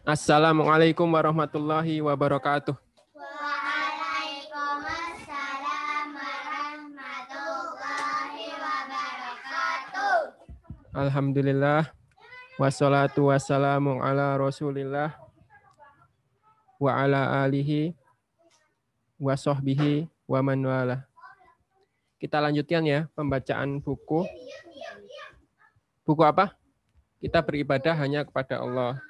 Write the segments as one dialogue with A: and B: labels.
A: Assalamualaikum warahmatullahi wabarakatuh.
B: Waalaikumsalam warahmatullahi wabarakatuh.
A: Alhamdulillah. Wassalatu wassalamu ala rasulillah. Wa ala alihi wa sahbihi wa man wala. Kita lanjutkan ya pembacaan buku. Buku apa? Kita beribadah hanya kepada Allah.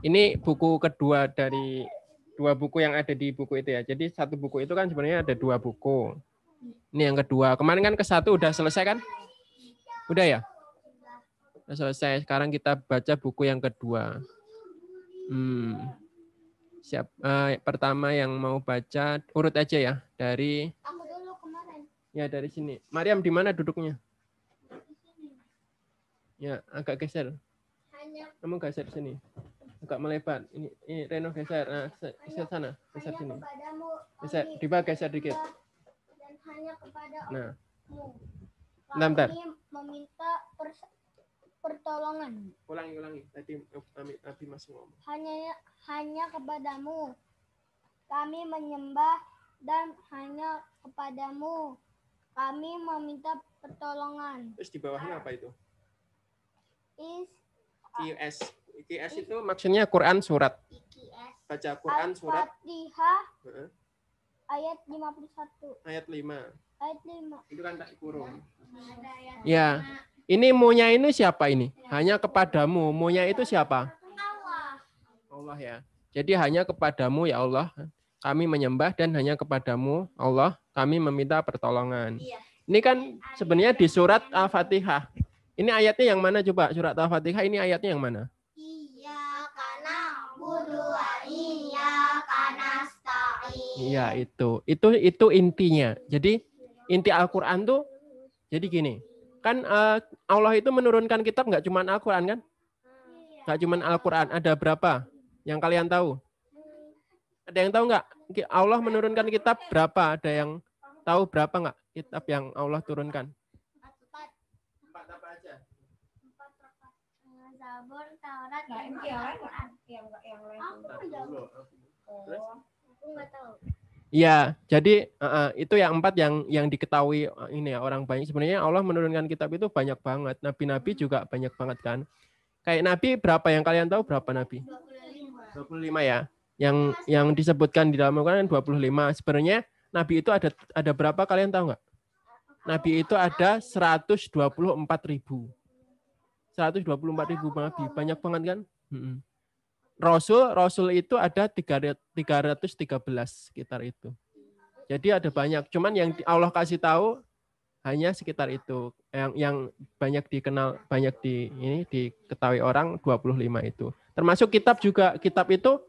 A: Ini buku kedua dari dua buku yang ada di buku itu ya. Jadi satu buku itu kan sebenarnya ada dua buku. Ini yang kedua. Kemarin kan ke satu udah selesai kan? Udah ya? Udah selesai. Sekarang kita baca buku yang kedua. Hmm. Siap. eh, pertama yang mau baca urut aja ya dari
B: Aku dulu kemarin.
A: ya dari sini. Mariam di mana duduknya? Ya, agak geser. Kamu geser sini. Agak melebar. Ini, ini Reno geser. Nah, se- geser sana. Geser sini. Geser.
B: kami
A: Di bawah geser dikit.
B: dan hanya kepada
A: Nah,
B: mu.
A: Bentar.
B: Kami meminta pertolongan.
A: ulangi ulangi. Tadi Abi, Abi masih ngomong.
B: Hanya hanya kepadamu. Kami menyembah dan hanya kepadamu. Kami meminta pertolongan.
A: Terus di bawahnya apa itu?
B: Is
A: QS. QS itu maksudnya Quran surat.
B: IKS.
A: Baca Quran surat
B: Al-Fatihah
A: Heeh.
B: ayat 51.
A: ayat 5.
B: Ayat 5.
A: Itu kan tak kurung.
B: Ada ayat
A: Ya. Ini munya ini siapa ini? Hanya kepadamu. Munya itu siapa?
B: Allah.
A: Allah ya. Jadi hanya kepadamu ya Allah kami menyembah dan hanya kepadamu Allah kami meminta pertolongan.
B: Iya.
A: Ini kan sebenarnya di surat Al-Fatihah. Ini ayatnya yang mana coba? Surat Al-Fatihah ini ayatnya yang mana?
B: Iya iya.
A: Iya, itu. Itu itu intinya. Jadi inti Al-Qur'an tuh jadi gini. Kan eh, Allah itu menurunkan kitab nggak cuma Al-Qur'an kan? Nggak cuma Al-Qur'an, ada berapa? Yang kalian tahu? Ada yang tahu nggak? Allah menurunkan kitab berapa? Ada yang tahu berapa nggak kitab yang Allah turunkan?
B: Empat
A: Empat apa aja?
B: empat rakaat. Eh, Zabur, Taurat,
C: Nah,
B: dan
C: ini yang lain
B: Al-Quran.
C: yang yang lain.
B: Aku nggak tahu.
A: Terus?
B: Aku nggak tahu.
A: Iya, jadi eh, itu yang empat yang yang diketahui eh, ini ya orang banyak. Sebenarnya Allah menurunkan kitab itu banyak banget. Nabi-nabi juga banyak banget kan. Kayak nabi berapa yang kalian tahu berapa nabi?
B: 25.
A: 25 ya. Yang yang disebutkan di dalam Al-Qur'an 25. Sebenarnya nabi itu ada ada berapa kalian tahu nggak? Nabi itu ada 124 ribu. 124 ribu nabi. Banyak banget kan? Mm-mm. Rasul, Rasul itu ada 300 313 sekitar itu. Jadi ada banyak. Cuman yang di- Allah kasih tahu hanya sekitar itu. Yang yang banyak dikenal, banyak di ini diketahui orang 25 itu. Termasuk kitab juga. Kitab itu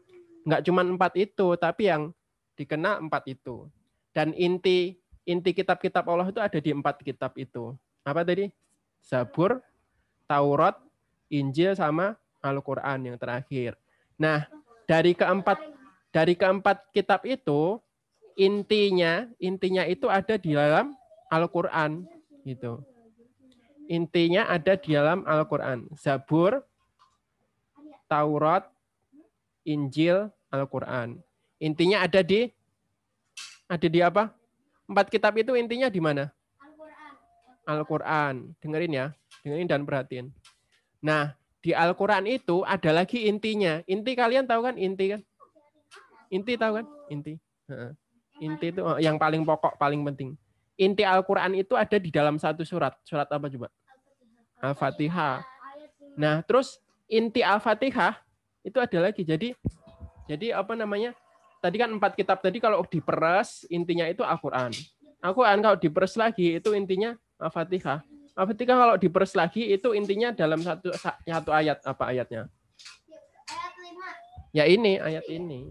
A: nggak cuma empat itu, tapi yang dikenal empat itu. Dan inti inti kitab-kitab Allah itu ada di empat kitab itu. Apa tadi? Zabur, Taurat, Injil sama Al-Qur'an yang terakhir. Nah, dari keempat dari keempat kitab itu intinya intinya itu ada di dalam Al-Qur'an gitu. Intinya ada di dalam Al-Qur'an. Zabur, Taurat, Injil, Al-Qur'an. Intinya ada di ada di apa? Empat kitab itu intinya di mana?
B: Al-Quran.
A: Al-Quran. Dengerin ya, dengerin dan perhatiin. Nah, di Al-Quran itu ada lagi intinya. Inti kalian tahu kan inti kan? Inti tahu kan? Inti. Inti itu eh, yang paling pokok, paling penting. Inti Al-Quran itu ada di dalam satu surat. Surat apa coba? Al-Fatihah.
B: Ayat 5.
A: Nah, terus inti Al-Fatihah itu ada lagi. Jadi jadi apa namanya? Tadi kan empat kitab tadi kalau diperes intinya itu Al-Qur'an. Al-Qur'an kalau diperes lagi itu intinya Al-Fatihah. Al-Fatihah kalau diperes lagi itu intinya dalam satu satu ayat apa ayatnya?
B: Ayat 5.
A: Ya ini ayat ini.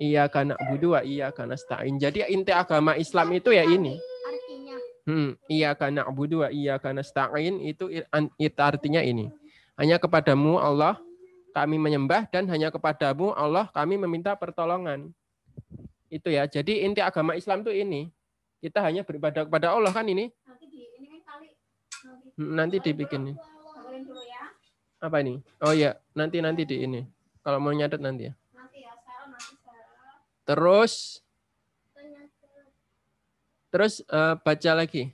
A: Iya karena budu wa iya karena stain. Jadi inti agama Islam itu ya ini.
B: Artinya.
A: Hmm, iya karena budu wa iya karena stain itu itu artinya ini. Hanya kepadamu Allah kami menyembah dan hanya kepadamu Allah kami meminta pertolongan. Itu ya. Jadi inti agama Islam itu ini. Kita hanya beribadah kepada Allah kan ini.
C: Nanti
A: dibikin nih.
C: Dengerin dulu ya.
A: Apa ini? Oh iya, nanti nanti di ini. Kalau mau nyatet nanti ya.
C: Nanti ya.
A: Terus terus eh, baca lagi.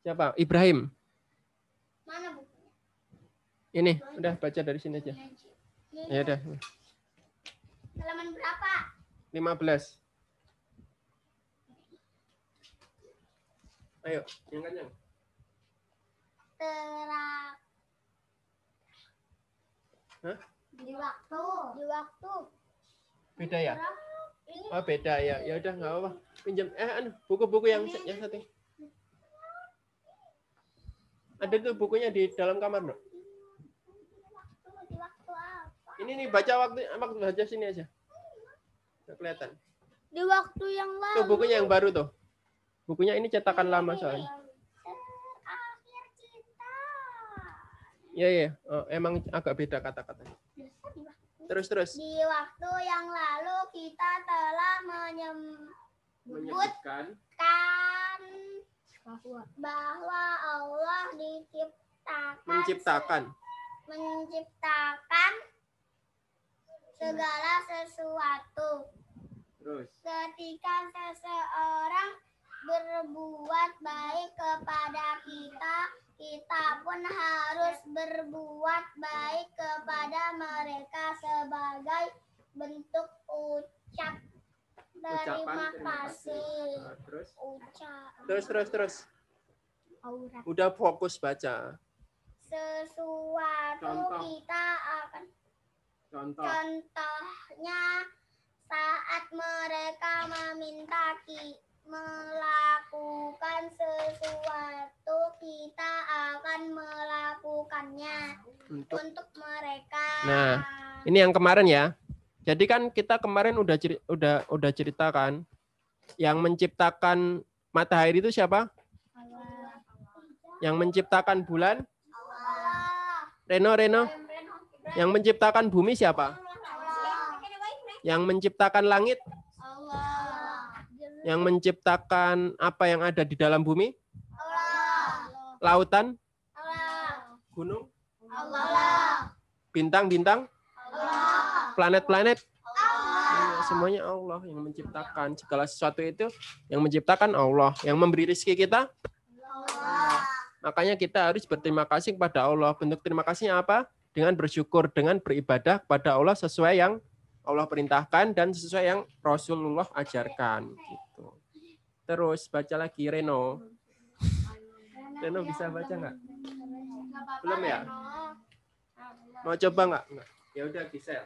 A: Siapa? Ibrahim.
B: Mana bukunya?
A: Ini udah baca dari sini aja. Ya udah.
B: halaman berapa?
A: 15. Ayo, yang kencang.
B: Terak.
A: Hah?
B: Di waktu. Di waktu.
A: Beda ya? Oh, beda ya. Ya udah nggak apa-apa. Pinjam eh anu, buku-buku yang yang satu. Ada tuh bukunya di dalam kamar,
B: apa?
A: Ini nih baca waktu waktu baca sini aja. Nggak kelihatan.
B: Di waktu yang lalu.
A: Tuh bukunya yang baru tuh. Bukunya ini cetakan lama soalnya. Iya, iya. Oh, emang agak beda kata-katanya.
B: Biasa di waktu.
A: Terus terus.
B: Di waktu yang lalu kita telah menyebutkan
A: Menyebutkan
B: bahwa bahwa Allah diciptakan
A: menciptakan
B: menciptakan segala sesuatu.
A: terus
B: Ketika seseorang berbuat baik kepada kita, kita pun harus berbuat baik kepada mereka sebagai bentuk ucap. Terima kasih.
A: Nah, terus?
B: Ucap
A: terus terus terus.
B: Aurat.
A: udah fokus baca.
B: Sesuatu
A: Contoh.
B: kita akan
A: contoh.
B: Contohnya saat mereka meminta ki melakukan sesuatu, kita akan melakukannya
A: untuk
B: untuk mereka.
A: Nah, ini yang kemarin ya jadi kan kita kemarin udah ceri- udah udah ceritakan yang menciptakan matahari itu siapa
B: Allah.
A: yang menciptakan bulan
B: Allah.
A: Reno Reno yang menciptakan bumi siapa
B: Allah.
A: yang menciptakan langit
B: Allah.
A: Yang menciptakan apa yang ada di dalam bumi
B: Allah.
A: lautan
B: Allah.
A: gunung
B: Allah.
A: bintang-bintang
B: Allah.
A: planet-planet
B: Allah.
A: Ya, semuanya Allah yang menciptakan segala sesuatu itu yang menciptakan Allah yang memberi rezeki kita
B: Allah.
A: makanya kita harus berterima kasih kepada Allah bentuk terima kasihnya apa dengan bersyukur dengan beribadah kepada Allah sesuai yang Allah perintahkan dan sesuai yang Rasulullah ajarkan terus baca lagi Reno Reno bisa baca nggak Belum ya? mau coba nggak ya udah bisa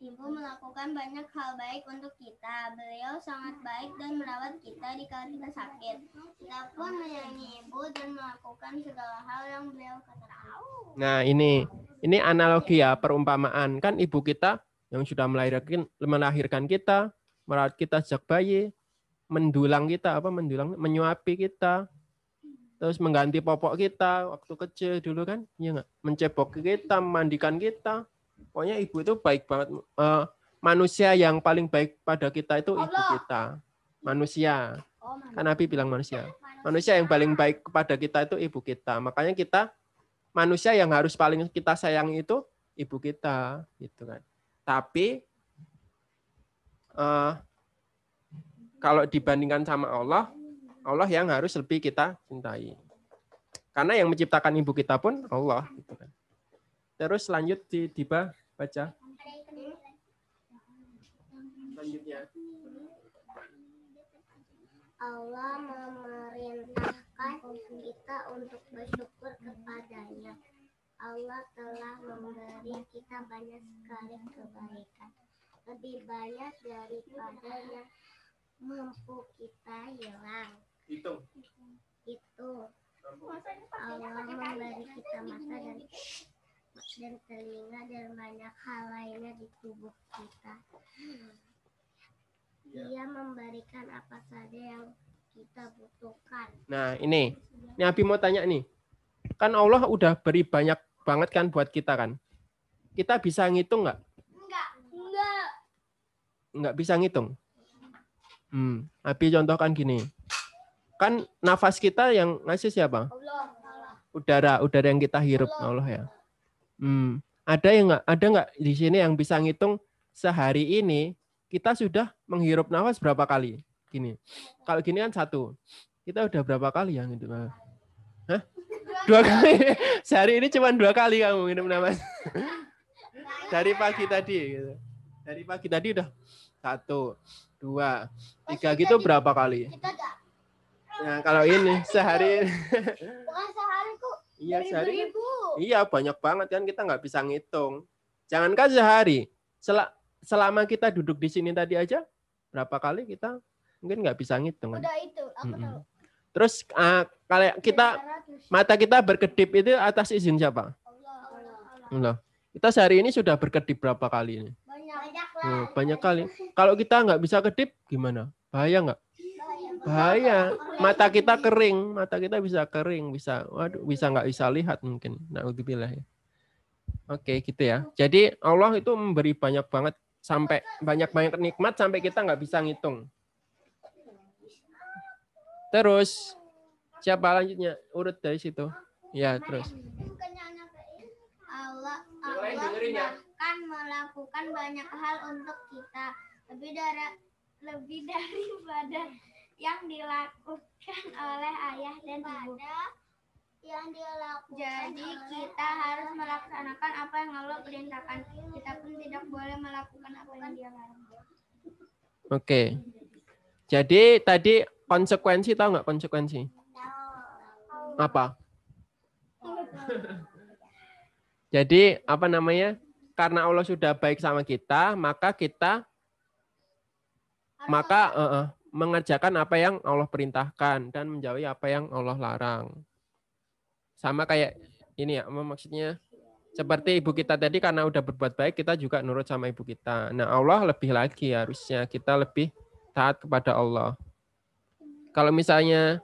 B: Ibu melakukan banyak hal baik untuk kita. Beliau sangat baik dan merawat kita di kala kita sakit. Kita pun menyayangi ibu dan melakukan segala hal yang beliau katakan.
A: Nah, ini ini analogi ya, perumpamaan. Kan ibu kita yang sudah melahirkan melahirkan kita, merawat kita sejak bayi, mendulang kita apa mendulang menyuapi kita. Terus mengganti popok kita waktu kecil dulu kan, iya nggak? Mencebok kita, memandikan kita. Pokoknya ibu itu baik banget. Eh, manusia yang paling baik pada kita itu ibu kita. Manusia.
B: Oh,
A: Kan Nabi bilang manusia. Manusia yang paling baik kepada kita itu ibu kita. Makanya kita manusia yang harus paling kita sayangi itu ibu kita, gitu kan. Tapi eh, kalau dibandingkan sama Allah, Allah yang harus lebih kita cintai. Karena yang menciptakan ibu kita pun Allah, gitu kan. Terus lanjut di Diba baca. Selanjutnya.
B: Allah memerintahkan kita untuk bersyukur kepadanya. Allah telah memberi kita banyak sekali kebaikan. Lebih banyak daripada yang mampu kita hilang.
A: Hitung.
B: Itu Allah memberi kita mata dan dan telinga dan banyak hal lainnya di tubuh kita. Dia memberikan apa saja yang kita butuhkan.
A: Nah, ini. Ini Abi mau tanya nih. Kan Allah udah beri banyak banget kan buat kita kan. Kita bisa ngitung nggak?
B: Enggak. Enggak.
A: Nggak bisa ngitung. Hmm, Abi contohkan gini. Kan nafas kita yang ngasih siapa?
B: Allah.
A: Udara, udara yang kita hirup Allah ya. Hmm. Ada yang nggak? Ada nggak di sini yang bisa ngitung sehari ini kita sudah menghirup nafas berapa kali? Gini. Kalau gini kan satu. Kita udah berapa kali yang itu? Hah? Dua kali. Sehari ini cuma dua kali kamu minum nafas. Dari pagi tadi. Gitu. Dari pagi tadi udah satu, dua, tiga gitu berapa kali? Nah kalau ini sehari,
B: bukan sehari kok.
A: iya sehari, iya banyak banget kan kita nggak bisa ngitung. Jangankan sehari, sel- selama kita duduk di sini tadi aja berapa kali kita mungkin nggak bisa ngitung kan?
B: Udah itu, aku
A: Mm-mm.
B: tahu.
A: Terus ah, kalau kita
B: 900.
A: mata kita berkedip itu atas izin siapa?
B: Allah. Allah.
A: Kita sehari ini sudah berkedip berapa kali ini?
B: Banyak.
A: Oh, banyak kali. Kalau kita nggak bisa kedip gimana? Bahaya nggak? Bahaya. Mata kita kering, mata kita bisa kering, bisa, waduh, bisa nggak bisa lihat mungkin. Naudzubillah ya. Oke, gitu ya. Jadi Allah itu memberi banyak banget sampai banyak banyak nikmat sampai kita nggak bisa ngitung. Terus siapa lanjutnya? Urut dari situ. Ya, terus.
B: Allah, Allah
A: dengerin ya.
B: Melakukan banyak hal untuk kita lebih dari lebih daripada yang dilakukan oleh ayah dan ibu. Yang dilakukan Jadi kita harus melaksanakan apa yang Allah perintahkan. Kita pun tidak boleh melakukan apa yang Dia larang.
A: Oke. Jadi tadi konsekuensi tahu nggak konsekuensi? Apa? Jadi apa namanya? Karena Allah sudah baik sama kita, maka kita maka eh, eh, mengerjakan apa yang Allah perintahkan dan menjauhi apa yang Allah larang. Sama kayak ini ya, maksudnya seperti ibu kita tadi karena udah berbuat baik kita juga nurut sama ibu kita. Nah Allah lebih lagi harusnya kita lebih taat kepada Allah. Kalau misalnya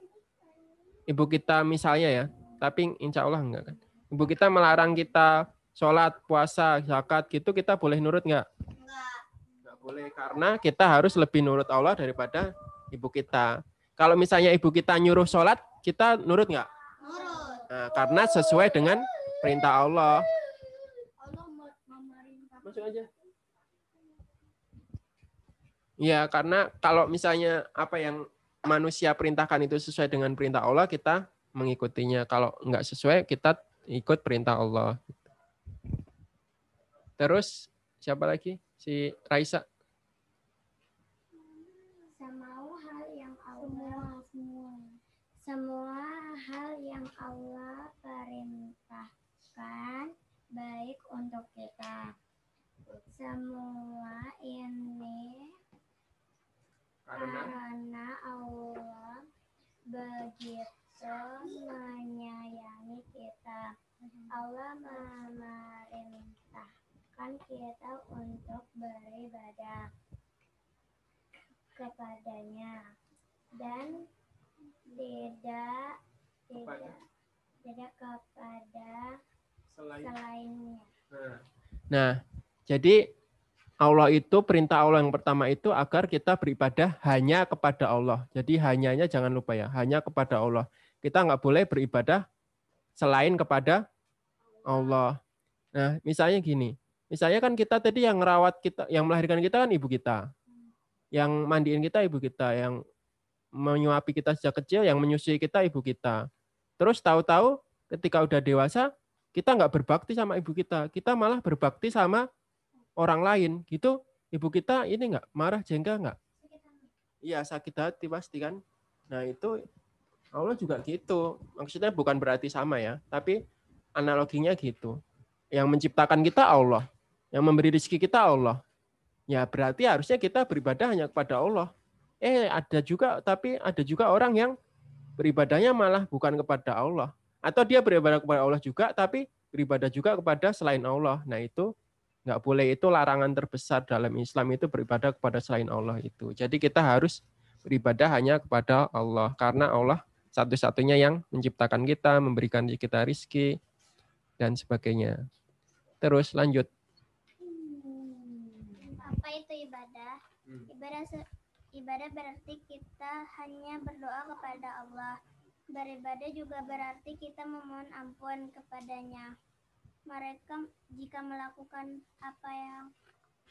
A: ibu kita misalnya ya, tapi insya Allah enggak kan. Ibu kita melarang kita sholat, puasa, zakat gitu, kita boleh nurut enggak?
B: Enggak.
A: Enggak boleh karena kita harus lebih nurut Allah daripada ibu kita. Kalau misalnya ibu kita nyuruh sholat, kita nurut enggak?
B: Nurut.
A: Nah, karena sesuai dengan perintah Allah.
B: Allah memerintah.
A: Masuk aja. Iya, karena kalau misalnya apa yang manusia perintahkan itu sesuai dengan perintah Allah, kita mengikutinya. Kalau nggak sesuai, kita ikut perintah Allah. Terus siapa lagi? Si Raisa.
B: Semua hal yang Allah semua hal yang Allah perintahkan baik untuk kita. Semua ini karena Allah begitu menyayangi kita. Allah memerintahkan kita untuk beribadah kepadanya dan tidak tidak tidak kepada selainnya.
A: Nah, jadi Allah itu perintah Allah yang pertama itu agar kita beribadah hanya kepada Allah. Jadi hanyanya jangan lupa ya, hanya kepada Allah. Kita nggak boleh beribadah selain kepada Allah. Nah, misalnya gini, misalnya kan kita tadi yang merawat kita, yang melahirkan kita kan ibu kita, yang mandiin kita ibu kita, yang menyuapi kita sejak kecil, yang menyusui kita ibu kita. Terus tahu-tahu ketika udah dewasa kita nggak berbakti sama ibu kita, kita malah berbakti sama orang lain. Gitu ibu kita ini nggak? Marah jengkel nggak? Iya sakit hati pasti kan? Nah itu Allah juga gitu. Maksudnya bukan berarti sama ya tapi analoginya gitu. Yang menciptakan kita Allah yang memberi rezeki kita Allah ya berarti harusnya kita beribadah hanya kepada Allah eh ada juga tapi ada juga orang yang beribadahnya malah bukan kepada Allah atau dia beribadah kepada Allah juga tapi beribadah juga kepada selain Allah nah itu nggak boleh itu larangan terbesar dalam Islam itu beribadah kepada selain Allah itu. Jadi kita harus beribadah hanya kepada Allah karena Allah satu-satunya yang menciptakan kita, memberikan kita rizki dan sebagainya. Terus lanjut.
B: Apa itu ibadah? Ibadah se- ibadah berarti kita hanya berdoa kepada Allah. Beribadah juga berarti kita memohon ampun kepadanya. mereka jika melakukan apa yang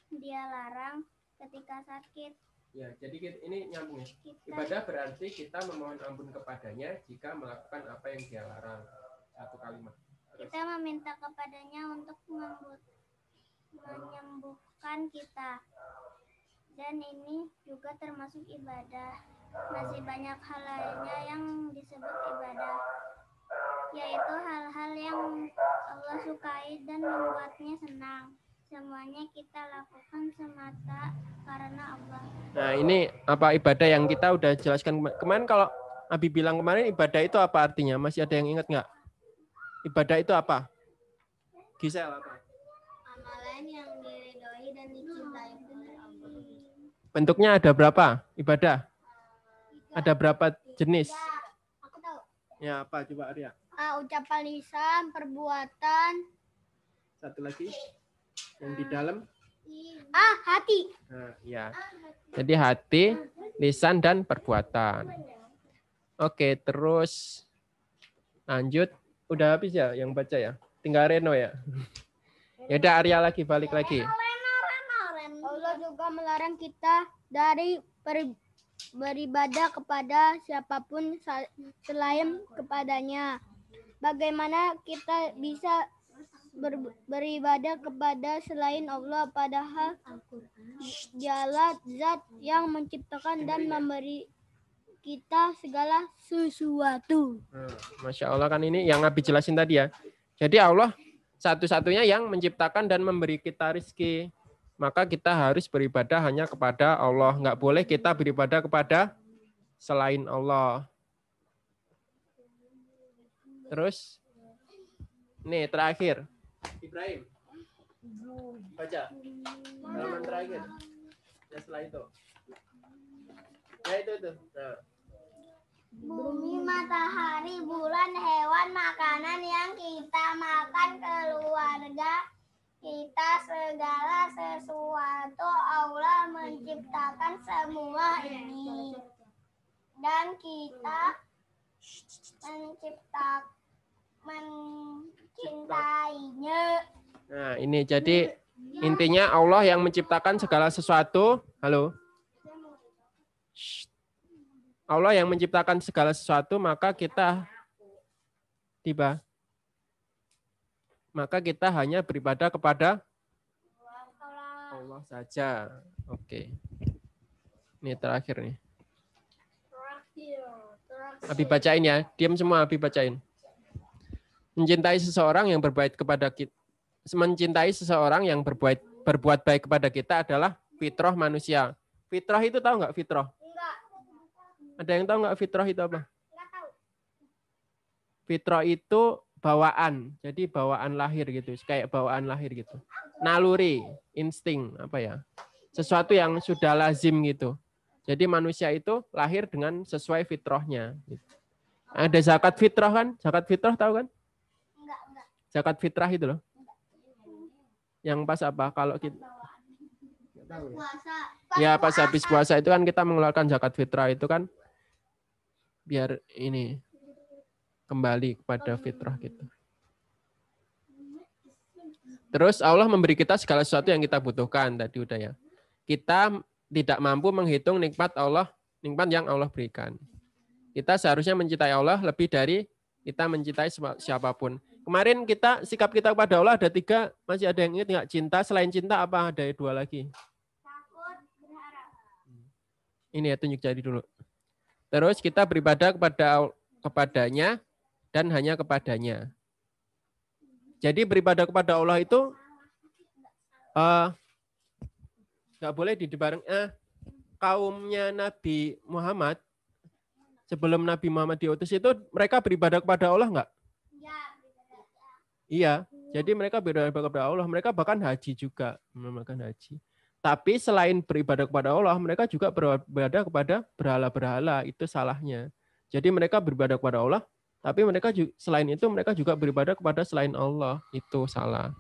B: dia larang ketika sakit.
A: Ya, jadi kita- ini nyambung ya.
B: Kita
A: Ibadah berarti kita memohon ampun kepadanya jika melakukan apa yang dia larang. Satu kalimat. Terus,
B: kita meminta kepadanya untuk membut- menyembuhkan kita. Dan ini juga termasuk ibadah. Masih banyak hal lainnya yang disebut ibadah, yaitu hal-hal yang Allah sukai dan membuatnya senang. Semuanya kita lakukan semata karena Allah.
A: Nah, ini apa ibadah yang kita udah jelaskan kema- kemarin kalau Abi bilang kemarin ibadah itu apa artinya? Masih ada yang ingat nggak? Ibadah itu apa? Gisel apa? Bentuknya ada berapa? Ibadah? Ada berapa jenis?
B: Aku tahu.
A: Ya, apa coba Arya?
B: Ah, ucapan lisan, perbuatan,
A: Satu lagi. Yang di dalam?
B: ah hati.
A: Nah, ya. Jadi hati, lisan dan perbuatan. Oke, terus lanjut. Udah habis ya yang baca ya? Tinggal Reno ya? Ya udah Arya lagi balik lagi.
B: Allah melarang kita dari ber- beribadah kepada siapa pun selain kepadanya. Bagaimana kita bisa ber- beribadah kepada selain Allah padahal dialah zat yang menciptakan dan memberi kita segala sesuatu.
A: Nah, Masya Allah kan ini yang Abi jelasin tadi ya. Jadi Allah satu-satunya yang menciptakan dan memberi kita rizki. Maka kita harus beribadah hanya kepada Allah. Nggak boleh kita beribadah kepada selain Allah. Terus, nih terakhir. Ibrahim. Baca. Halaman terakhir. Ya setelah itu. Ya itu itu. Nah.
B: Bumi, matahari, bulan, hewan, makanan yang kita makan, keluarga, kita segala sesuatu Allah menciptakan semua ini. Dan kita mencipta mencintainya.
A: Nah, ini jadi intinya Allah yang menciptakan segala sesuatu. Halo. Allah yang menciptakan segala sesuatu, maka kita tiba. Maka kita hanya beribadah kepada Allah saja. Oke. Ini terakhir nih. Abi bacain ya. Diam semua Abi bacain. Mencintai seseorang yang berbuat kepada kita mencintai seseorang yang berbuat berbuat baik kepada kita adalah fitrah manusia. Fitrah itu tahu nggak fitrah?
B: Enggak,
A: Ada yang tahu nggak fitrah itu apa?
B: enggak tahu.
A: Fitrah itu bawaan. Jadi bawaan lahir gitu, kayak bawaan lahir gitu. Naluri, insting apa ya? Sesuatu yang sudah lazim gitu. Jadi manusia itu lahir dengan sesuai fitrahnya. gitu. Ada zakat fitrah kan? Zakat fitrah tahu kan?
B: Enggak, enggak.
A: Zakat fitrah itu loh. Yang pas apa? Kalau kita ya?
B: Puasa.
A: Ya pas habis puasa itu kan kita mengeluarkan zakat fitrah itu kan biar ini kembali kepada fitrah gitu. Terus Allah memberi kita segala sesuatu yang kita butuhkan tadi udah ya. Kita tidak mampu menghitung nikmat Allah, nikmat yang Allah berikan. Kita seharusnya mencintai Allah lebih dari kita mencintai siapa pun. Kemarin kita sikap kita kepada Allah ada tiga, masih ada yang ingat nggak? Cinta selain cinta apa ada dua lagi? Ini ya tunjuk jari dulu. Terus kita beribadah kepada kepadanya dan hanya kepadanya. Jadi beribadah kepada Allah itu eh, nggak boleh dibareng eh, kaumnya Nabi Muhammad sebelum Nabi Muhammad diutus itu mereka beribadah kepada Allah nggak?
B: Ya,
A: Iya. Jadi mereka beribadah kepada Allah. Mereka bahkan haji juga, menunaikan haji. Tapi selain beribadah kepada Allah, mereka juga beribadah kepada berhala-berhala. Itu salahnya. Jadi mereka beribadah kepada Allah, tapi mereka juga, selain itu mereka juga beribadah kepada selain Allah. Itu salah.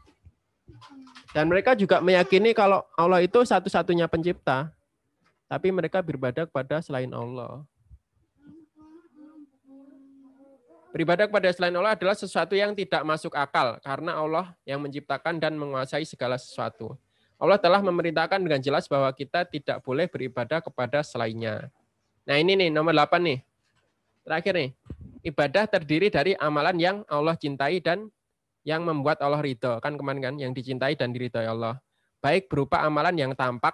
A: Dan mereka juga meyakini kalau Allah itu satu-satunya pencipta. Tapi mereka beribadah kepada selain Allah. Beribadah kepada selain Allah adalah sesuatu yang tidak masuk akal karena Allah yang menciptakan dan menguasai segala sesuatu. Allah telah memerintahkan dengan jelas bahwa kita tidak boleh beribadah kepada selainnya. Nah ini nih nomor 8 nih. Terakhir nih. Ibadah terdiri dari amalan yang Allah cintai dan yang membuat Allah ridho. Kan kemarin kan yang dicintai dan diridhoi Allah. Baik berupa amalan yang tampak.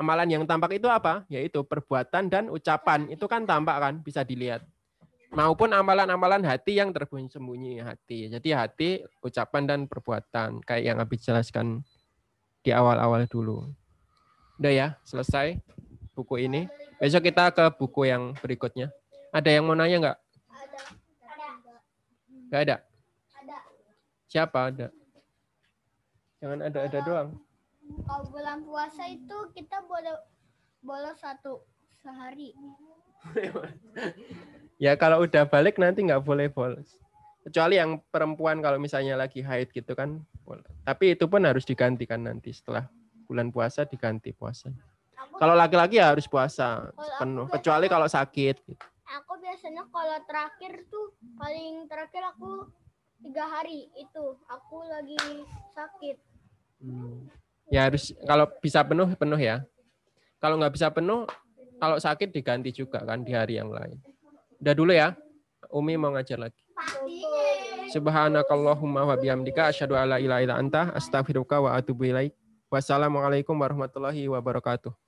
A: Amalan yang tampak itu apa? Yaitu perbuatan dan ucapan. Itu kan tampak kan, bisa dilihat maupun amalan-amalan hati yang tersembunyi hati. Jadi hati, ucapan dan perbuatan kayak yang habis jelaskan di awal-awal dulu. Udah ya, selesai buku ini. Besok kita ke buku yang berikutnya. Ada yang mau nanya nggak?
B: Ada. Ada.
A: Ada? Siapa ada? Jangan ada-ada doang.
B: Kalau bulan puasa itu kita boleh boleh satu sehari.
A: ya kalau udah balik nanti nggak boleh bolos. Kecuali yang perempuan kalau misalnya lagi haid gitu kan. boleh. Tapi itu pun harus digantikan nanti setelah bulan puasa diganti puasa. Kalau laki-lagi ya harus puasa penuh. Kecuali kalau sakit. Gitu.
B: Biasanya kalau terakhir tuh paling terakhir aku tiga hari itu aku lagi sakit.
A: Hmm. Ya harus kalau bisa penuh penuh ya. Kalau nggak bisa penuh, kalau sakit diganti juga kan di hari yang lain. Udah dulu ya. Umi mau ngajar lagi. Subhanakallahumma wa bihamdika asyhadu alla ilaha illa anta astaghfiruka wa atubu ilaik. Wassalamualaikum warahmatullahi wabarakatuh.